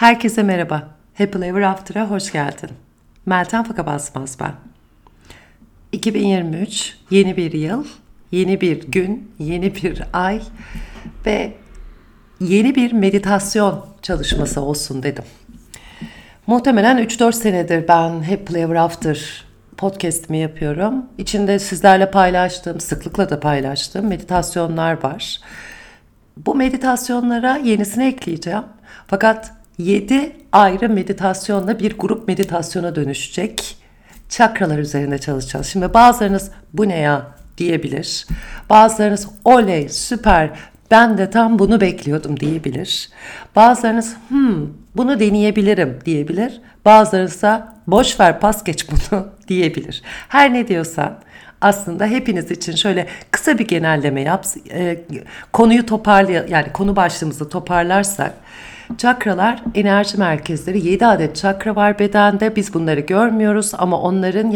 Herkese merhaba. Happy Ever After'a hoş geldin. Meltem Fakabasmaz ben. 2023 yeni bir yıl, yeni bir gün, yeni bir ay ve yeni bir meditasyon çalışması olsun dedim. Muhtemelen 3-4 senedir ben Happy Ever After podcast'imi yapıyorum. İçinde sizlerle paylaştığım, sıklıkla da paylaştığım meditasyonlar var. Bu meditasyonlara yenisini ekleyeceğim. Fakat 7 ayrı meditasyonla bir grup meditasyona dönüşecek. Çakralar üzerinde çalışacağız. Şimdi bazılarınız bu ne ya diyebilir. Bazılarınız oley süper ben de tam bunu bekliyordum diyebilir. Bazılarınız hmm bunu deneyebilirim diyebilir. Bazılarınız da boş ver pas geç bunu diyebilir. Her ne diyorsan aslında hepiniz için şöyle kısa bir genelleme yap. E, konuyu toparlay yani konu başlığımızı toparlarsak Çakralar enerji merkezleri. 7 adet çakra var bedende. Biz bunları görmüyoruz ama onların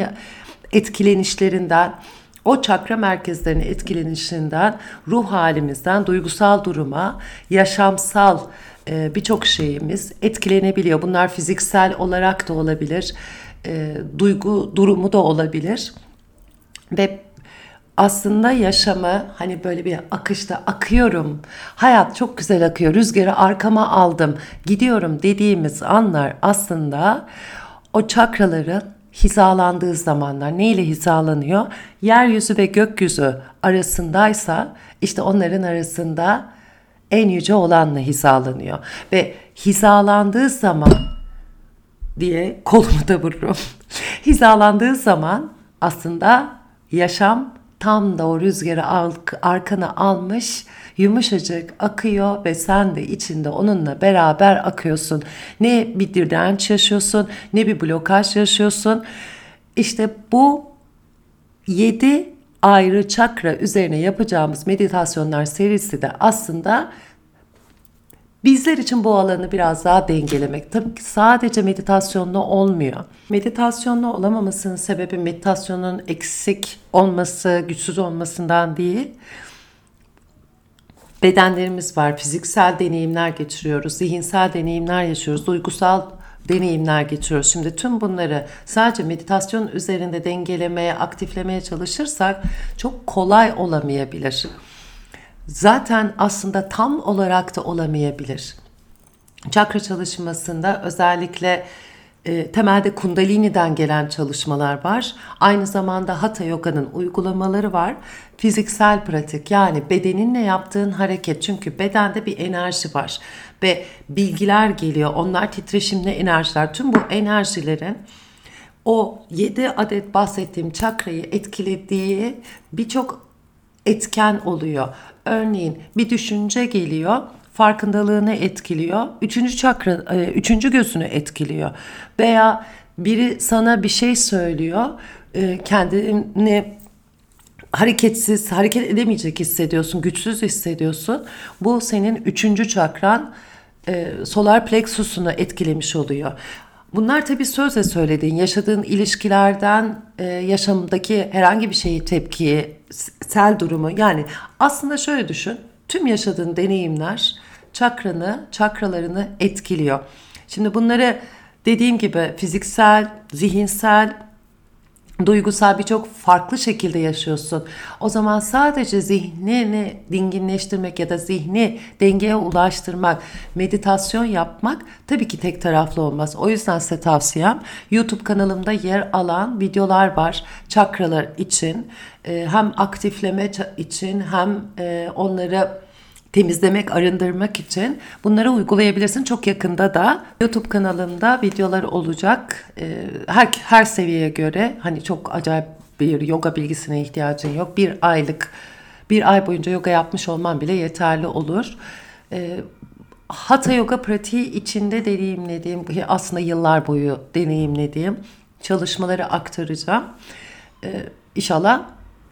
etkilenişlerinden, o çakra merkezlerinin etkilenişinden, ruh halimizden, duygusal duruma, yaşamsal e, birçok şeyimiz etkilenebiliyor. Bunlar fiziksel olarak da olabilir, e, duygu durumu da olabilir. Ve aslında yaşamı hani böyle bir akışta akıyorum. Hayat çok güzel akıyor. Rüzgarı arkama aldım. Gidiyorum dediğimiz anlar aslında o çakraların hizalandığı zamanlar. Ne ile hizalanıyor? Yeryüzü ve gökyüzü arasındaysa işte onların arasında en yüce olanla hizalanıyor. Ve hizalandığı zaman diye kolumu da vururum. hizalandığı zaman aslında yaşam tam da o rüzgarı arkana almış yumuşacık akıyor ve sen de içinde onunla beraber akıyorsun. Ne bir direnç yaşıyorsun ne bir blokaj yaşıyorsun. İşte bu yedi ayrı çakra üzerine yapacağımız meditasyonlar serisi de aslında Bizler için bu alanı biraz daha dengelemek. Tabii ki sadece meditasyonla olmuyor. Meditasyonla olamamasının sebebi meditasyonun eksik olması, güçsüz olmasından değil. Bedenlerimiz var, fiziksel deneyimler geçiriyoruz, zihinsel deneyimler yaşıyoruz, duygusal deneyimler geçiriyoruz. Şimdi tüm bunları sadece meditasyon üzerinde dengelemeye, aktiflemeye çalışırsak çok kolay olamayabilir zaten aslında tam olarak da olamayabilir. Çakra çalışmasında özellikle e, temelde Kundalini'den gelen çalışmalar var. Aynı zamanda Hatha Yoga'nın uygulamaları var. Fiziksel pratik yani bedeninle yaptığın hareket. Çünkü bedende bir enerji var ve bilgiler geliyor. Onlar titreşimli enerjiler. Tüm bu enerjilerin o 7 adet bahsettiğim çakrayı etkilediği birçok etken oluyor. Örneğin bir düşünce geliyor, farkındalığını etkiliyor. Üçüncü çakra, e, üçüncü gözünü etkiliyor. Veya biri sana bir şey söylüyor, e, kendini hareketsiz, hareket edemeyecek hissediyorsun, güçsüz hissediyorsun. Bu senin üçüncü çakran, e, solar plexusunu etkilemiş oluyor. Bunlar tabii sözle söylediğin, yaşadığın ilişkilerden, e, yaşamdaki herhangi bir şeyi tepkiyi, sel durumu. Yani aslında şöyle düşün, tüm yaşadığın deneyimler çakranı, çakralarını etkiliyor. Şimdi bunları dediğim gibi fiziksel, zihinsel, duygusal birçok farklı şekilde yaşıyorsun. O zaman sadece zihnini dinginleştirmek ya da zihni dengeye ulaştırmak, meditasyon yapmak tabii ki tek taraflı olmaz. O yüzden size tavsiyem YouTube kanalımda yer alan videolar var çakralar için. Ee, hem aktifleme için hem e, onları temizlemek, arındırmak için bunları uygulayabilirsin. Çok yakında da YouTube kanalımda videolar olacak. Ee, her, her seviyeye göre hani çok acayip bir yoga bilgisine ihtiyacın yok. Bir aylık, bir ay boyunca yoga yapmış olman bile yeterli olur. Ee, Hatha yoga pratiği içinde deneyimlediğim, aslında yıllar boyu deneyimlediğim çalışmaları aktaracağım. Ee, inşallah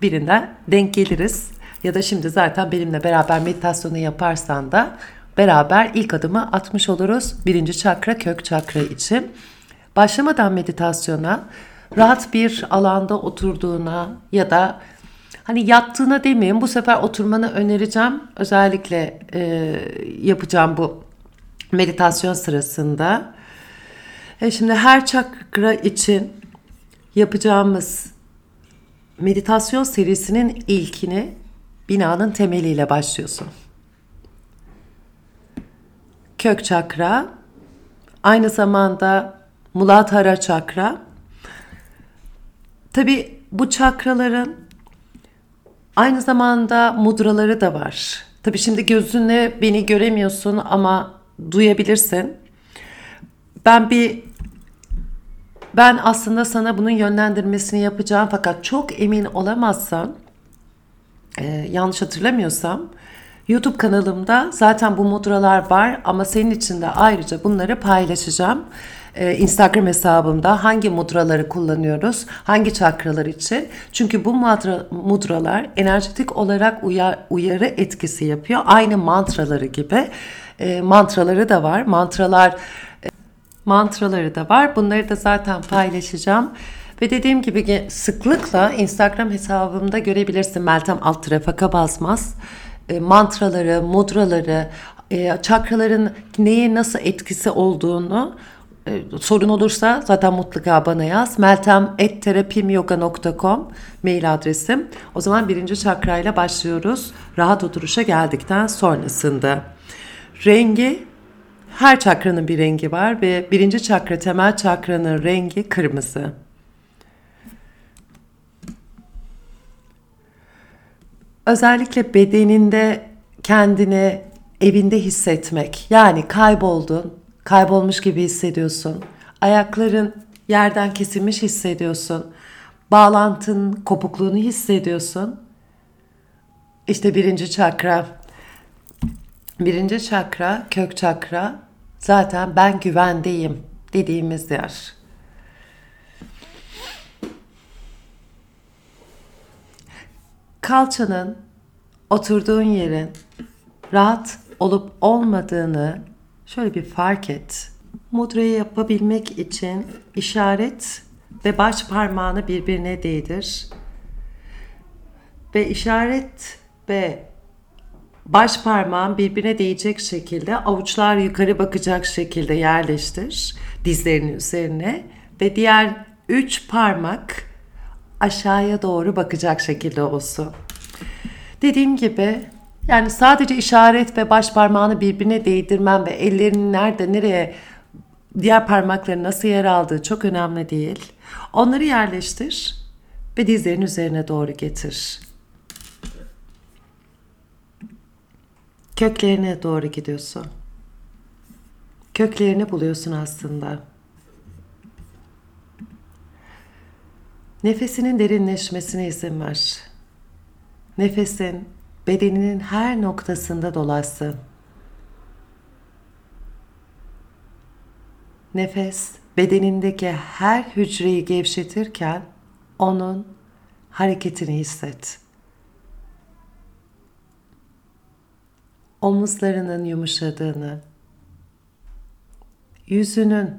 birinden denk geliriz ya da şimdi zaten benimle beraber meditasyonu yaparsan da beraber ilk adımı atmış oluruz. Birinci çakra kök çakra için. Başlamadan meditasyona rahat bir alanda oturduğuna ya da hani yattığına demeyeyim bu sefer oturmanı önereceğim. Özellikle e, yapacağım bu meditasyon sırasında. E şimdi her çakra için yapacağımız meditasyon serisinin ilkini binanın temeliyle başlıyorsun. Kök çakra, aynı zamanda Muladhara çakra. Tabi bu çakraların aynı zamanda mudraları da var. Tabi şimdi gözünle beni göremiyorsun ama duyabilirsin. Ben bir ben aslında sana bunun yönlendirmesini yapacağım fakat çok emin olamazsam e, yanlış hatırlamıyorsam YouTube kanalımda zaten bu mudralar var ama senin için de ayrıca bunları paylaşacağım. Ee, Instagram hesabımda hangi mudraları kullanıyoruz, hangi çakralar için. Çünkü bu mudra, mudralar enerjetik olarak uyar, uyarı etkisi yapıyor. Aynı mantraları gibi. E, mantraları da var. Mantralar e, mantraları da var. Bunları da zaten paylaşacağım. Ve dediğim gibi sıklıkla Instagram hesabımda görebilirsin Meltem Altrafaka Basmaz. E, mantraları, mudraları, e, çakraların neye nasıl etkisi olduğunu e, sorun olursa zaten mutlaka bana yaz. meltem.terapimyoga.com mail adresim. O zaman birinci çakrayla başlıyoruz. Rahat oturuşa geldikten sonrasında. Rengi her çakranın bir rengi var ve birinci çakra temel çakranın rengi kırmızı. Özellikle bedeninde kendini evinde hissetmek. Yani kayboldun, kaybolmuş gibi hissediyorsun. Ayakların yerden kesilmiş hissediyorsun. Bağlantın kopukluğunu hissediyorsun. İşte birinci çakra. Birinci çakra, kök çakra zaten ben güvendeyim dediğimiz yer. Kalçanın, oturduğun yerin rahat olup olmadığını şöyle bir fark et. Mudrayı yapabilmek için işaret ve baş parmağını birbirine değdir. Ve işaret ve baş parmağın birbirine değecek şekilde avuçlar yukarı bakacak şekilde yerleştir dizlerinin üzerine ve diğer üç parmak aşağıya doğru bakacak şekilde olsun. Dediğim gibi yani sadece işaret ve baş parmağını birbirine değdirmem ve ellerinin nerede nereye diğer parmakların nasıl yer aldığı çok önemli değil. Onları yerleştir ve dizlerin üzerine doğru getir. Köklerine doğru gidiyorsun. Köklerini buluyorsun aslında. Nefesinin derinleşmesine izin ver. Nefesin bedeninin her noktasında dolaşsın. Nefes bedenindeki her hücreyi gevşetirken onun hareketini hisset. Omuzlarının yumuşadığını, yüzünün,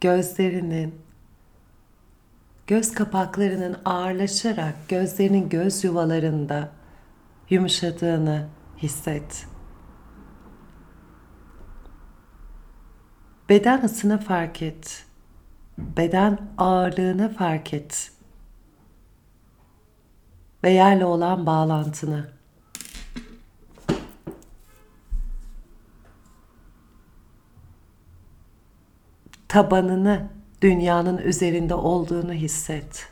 gözlerinin, göz kapaklarının ağırlaşarak gözlerinin göz yuvalarında yumuşadığını hisset. Beden ısını fark et. Beden ağırlığını fark et. Ve yerle olan bağlantını. Tabanını dünyanın üzerinde olduğunu hisset.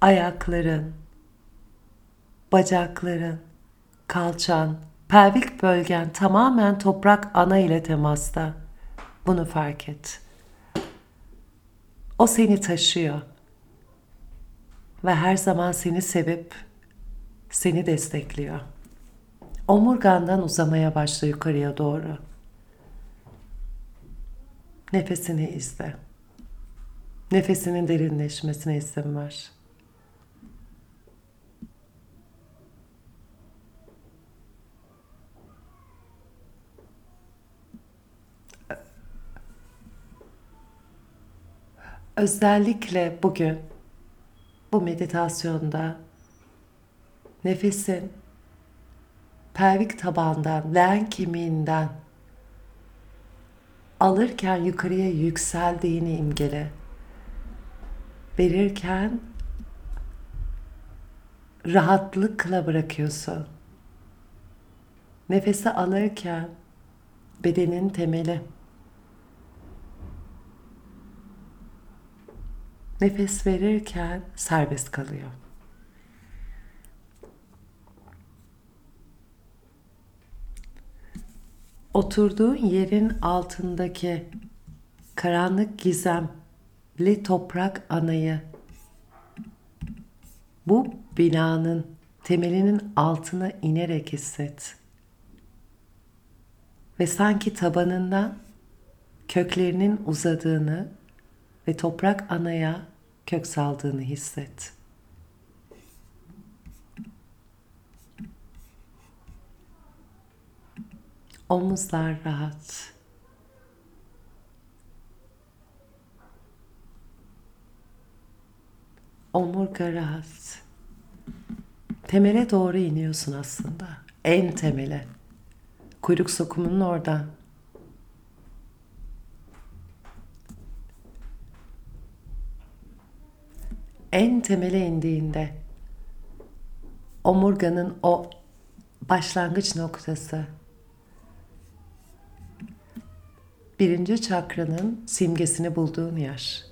Ayakların, bacakların, kalçan, pelvik bölgen tamamen toprak ana ile temasta. Bunu fark et. O seni taşıyor ve her zaman seni sevip seni destekliyor. Omurgandan uzamaya başla yukarıya doğru. Nefesini izle. Nefesinin derinleşmesine izin ver. Özellikle bugün bu meditasyonda nefesin pelvik tabandan, leğen kemiğinden alırken yukarıya yükseldiğini imgele. Verirken rahatlıkla bırakıyorsun. Nefesi alırken bedenin temeli. Nefes verirken serbest kalıyor. Oturduğun yerin altındaki karanlık gizemli toprak anayı bu binanın temelinin altına inerek hisset. Ve sanki tabanından köklerinin uzadığını ve toprak anaya kök saldığını hisset. Omuzlar rahat. Omurga rahat. Temele doğru iniyorsun aslında. En temele. Kuyruk sokumunun orada. En temele indiğinde omurganın o başlangıç noktası birinci çakranın simgesini bulduğun yer.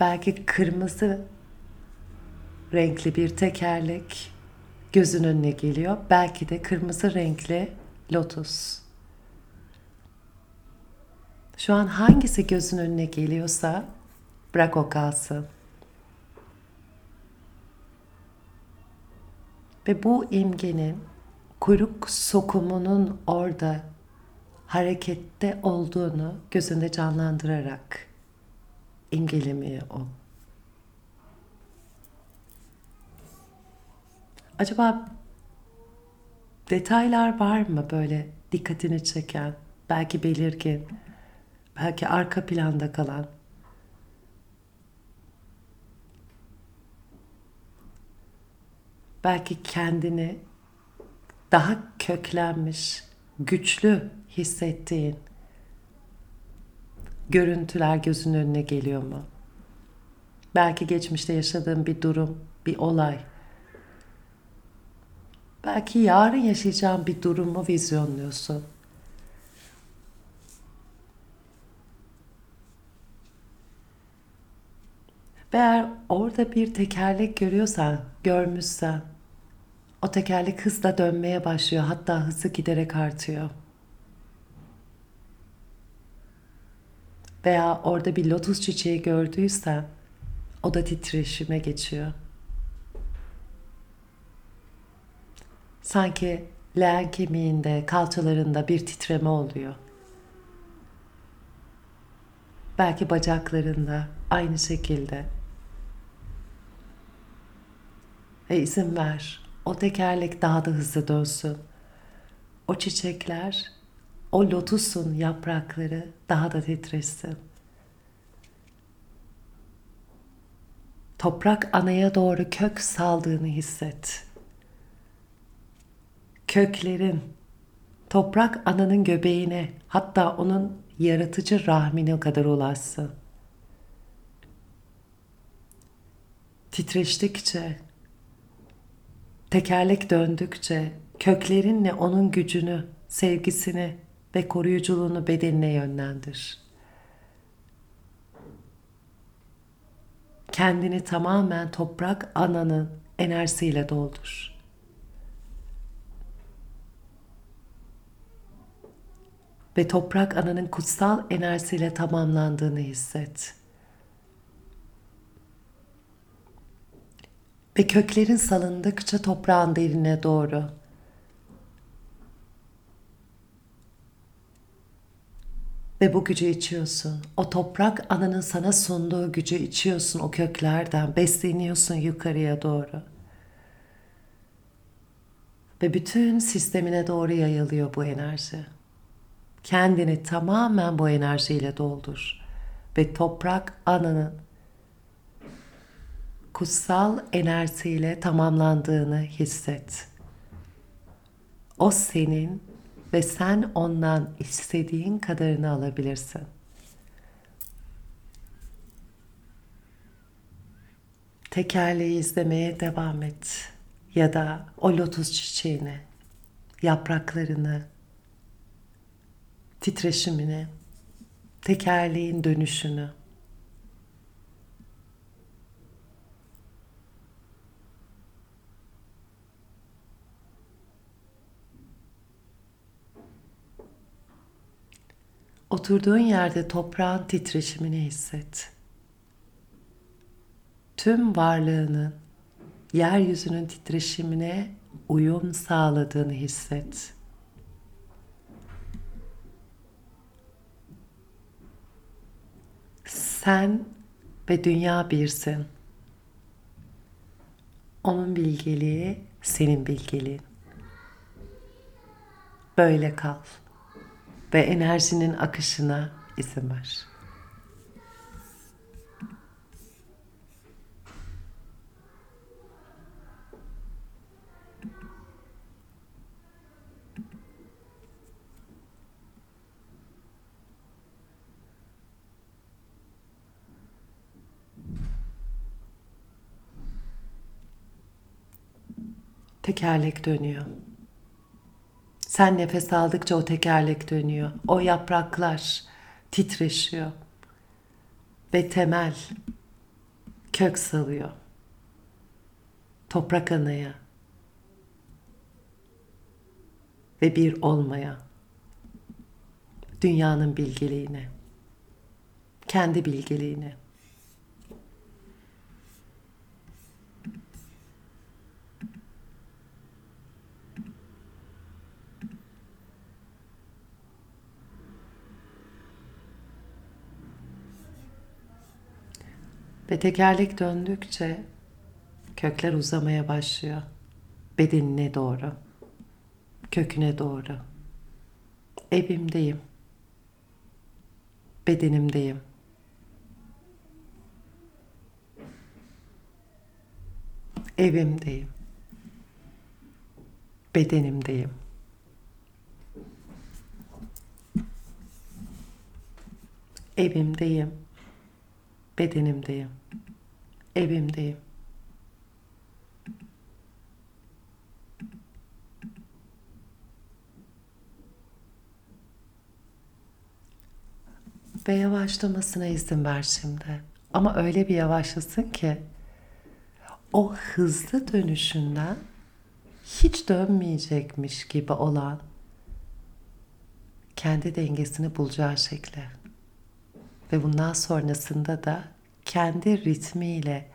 Belki kırmızı renkli bir tekerlek gözün önüne geliyor. Belki de kırmızı renkli lotus. Şu an hangisi gözün önüne geliyorsa bırak o kalsın. Ve bu imgenin kuyruk sokumunun orada harekette olduğunu gözünde canlandırarak imgelemeye o. Acaba detaylar var mı böyle dikkatini çeken, belki belirgin, belki arka planda kalan? Belki kendini daha köklenmiş, güçlü hissettiğin görüntüler gözün önüne geliyor mu? Belki geçmişte yaşadığın bir durum, bir olay. Belki yarın yaşayacağın bir durumu vizyonluyorsun. Ve eğer orada bir tekerlek görüyorsan, görmüşsen, o tekerlek hızla dönmeye başlıyor, hatta hızı giderek artıyor. Veya orada bir lotus çiçeği gördüysen, o da titreşime geçiyor. Sanki leğen kemiğinde, kalçalarında bir titreme oluyor. Belki bacaklarında aynı şekilde. Ve izin ver. O tekerlek daha da hızlı dönsün. O çiçekler, o lotusun yaprakları daha da titresin. Toprak anaya doğru kök saldığını hisset. Köklerin toprak ananın göbeğine hatta onun yaratıcı rahmine kadar ulaşsın. Titreştikçe, tekerlek döndükçe köklerinle onun gücünü, sevgisini ve koruyuculuğunu bedenine yönlendir. Kendini tamamen toprak ananın enerjisiyle doldur. Ve toprak ananın kutsal enerjisiyle tamamlandığını hisset. Ve köklerin salındıkça toprağın derine doğru Ve bu gücü içiyorsun. O toprak ananın sana sunduğu gücü içiyorsun o köklerden. Besleniyorsun yukarıya doğru. Ve bütün sistemine doğru yayılıyor bu enerji. Kendini tamamen bu enerjiyle doldur. Ve toprak ananın kutsal enerjisiyle tamamlandığını hisset. O senin ve sen ondan istediğin kadarını alabilirsin. Tekerleği izlemeye devam et. Ya da o lotus çiçeğini, yapraklarını, titreşimini, tekerleğin dönüşünü. Oturduğun yerde toprağın titreşimini hisset. Tüm varlığının yeryüzünün titreşimine uyum sağladığını hisset. Sen ve dünya birsin. Onun bilgeliği senin bilgeliğin. Böyle kal ve enerjinin akışına izin ver. Tekerlek dönüyor. Sen nefes aldıkça o tekerlek dönüyor. O yapraklar titreşiyor. Ve temel kök salıyor. Toprak anaya ve bir olmaya. Dünyanın bilgeliğine. Kendi bilgeliğine. Ve tekerlek döndükçe kökler uzamaya başlıyor. Bedenine doğru. Köküne doğru. Evimdeyim. Bedenimdeyim. Evimdeyim. Bedenimdeyim. Evimdeyim bedenimdeyim. Evimdeyim. Ve yavaşlamasına izin ver şimdi. Ama öyle bir yavaşlasın ki o hızlı dönüşünden hiç dönmeyecekmiş gibi olan kendi dengesini bulacağı şekle ve bundan sonrasında da kendi ritmiyle,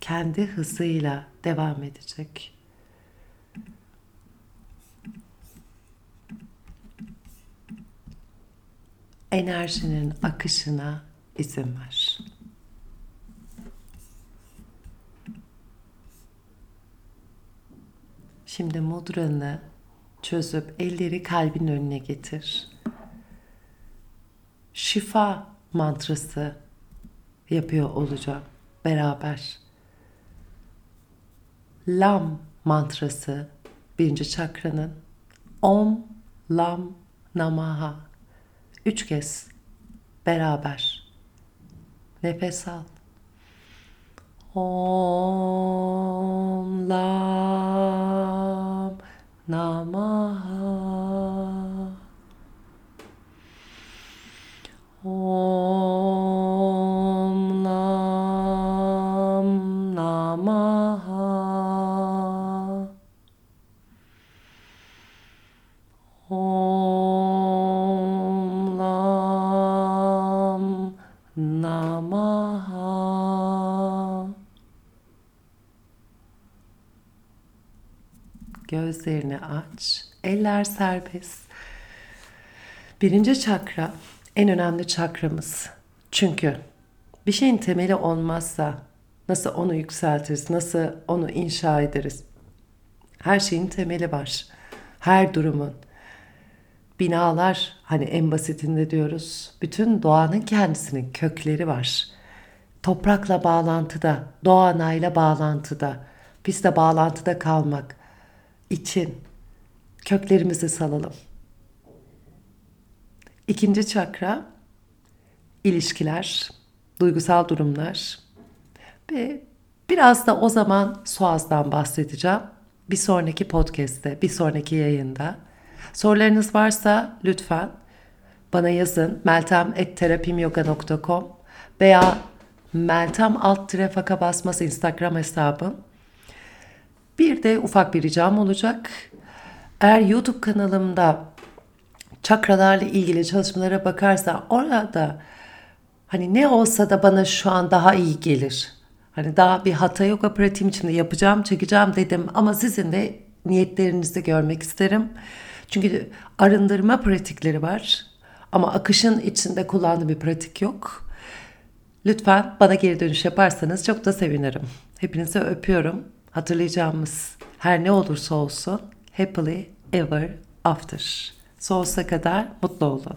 kendi hızıyla devam edecek. Enerjinin akışına izin ver. Şimdi mudranı çözüp elleri kalbin önüne getir. Şifa mantrası yapıyor olacağım beraber. Lam mantrası birinci çakranın Om Lam Namaha üç kez beraber nefes al. Om Lam Namaha Om Nam Namaha Om Nam Namaha Gözlerini aç. Eller serbest. Birinci çakra en önemli çakramız. Çünkü bir şeyin temeli olmazsa nasıl onu yükseltiriz, nasıl onu inşa ederiz? Her şeyin temeli var. Her durumun. Binalar hani en basitinde diyoruz. Bütün doğanın kendisinin kökleri var. Toprakla bağlantıda, doğanayla bağlantıda. Biz de bağlantıda kalmak için köklerimizi salalım. İkinci çakra ilişkiler, duygusal durumlar ve biraz da o zaman Suaz'dan bahsedeceğim. Bir sonraki podcast'te, bir sonraki yayında. Sorularınız varsa lütfen bana yazın. meltem.terapimyoga.com veya meltem alt tire faka basmaz Instagram hesabım. Bir de ufak bir ricam olacak. Eğer YouTube kanalımda çakralarla ilgili çalışmalara bakarsa orada hani ne olsa da bana şu an daha iyi gelir. Hani daha bir hata yoga pratiğim içinde yapacağım, çekeceğim dedim ama sizin de niyetlerinizi görmek isterim. Çünkü arındırma pratikleri var ama akışın içinde kullandığım bir pratik yok. Lütfen bana geri dönüş yaparsanız çok da sevinirim. Hepinizi öpüyorum. Hatırlayacağımız her ne olursa olsun happily ever after. Sonsuza kadar mutlu olun.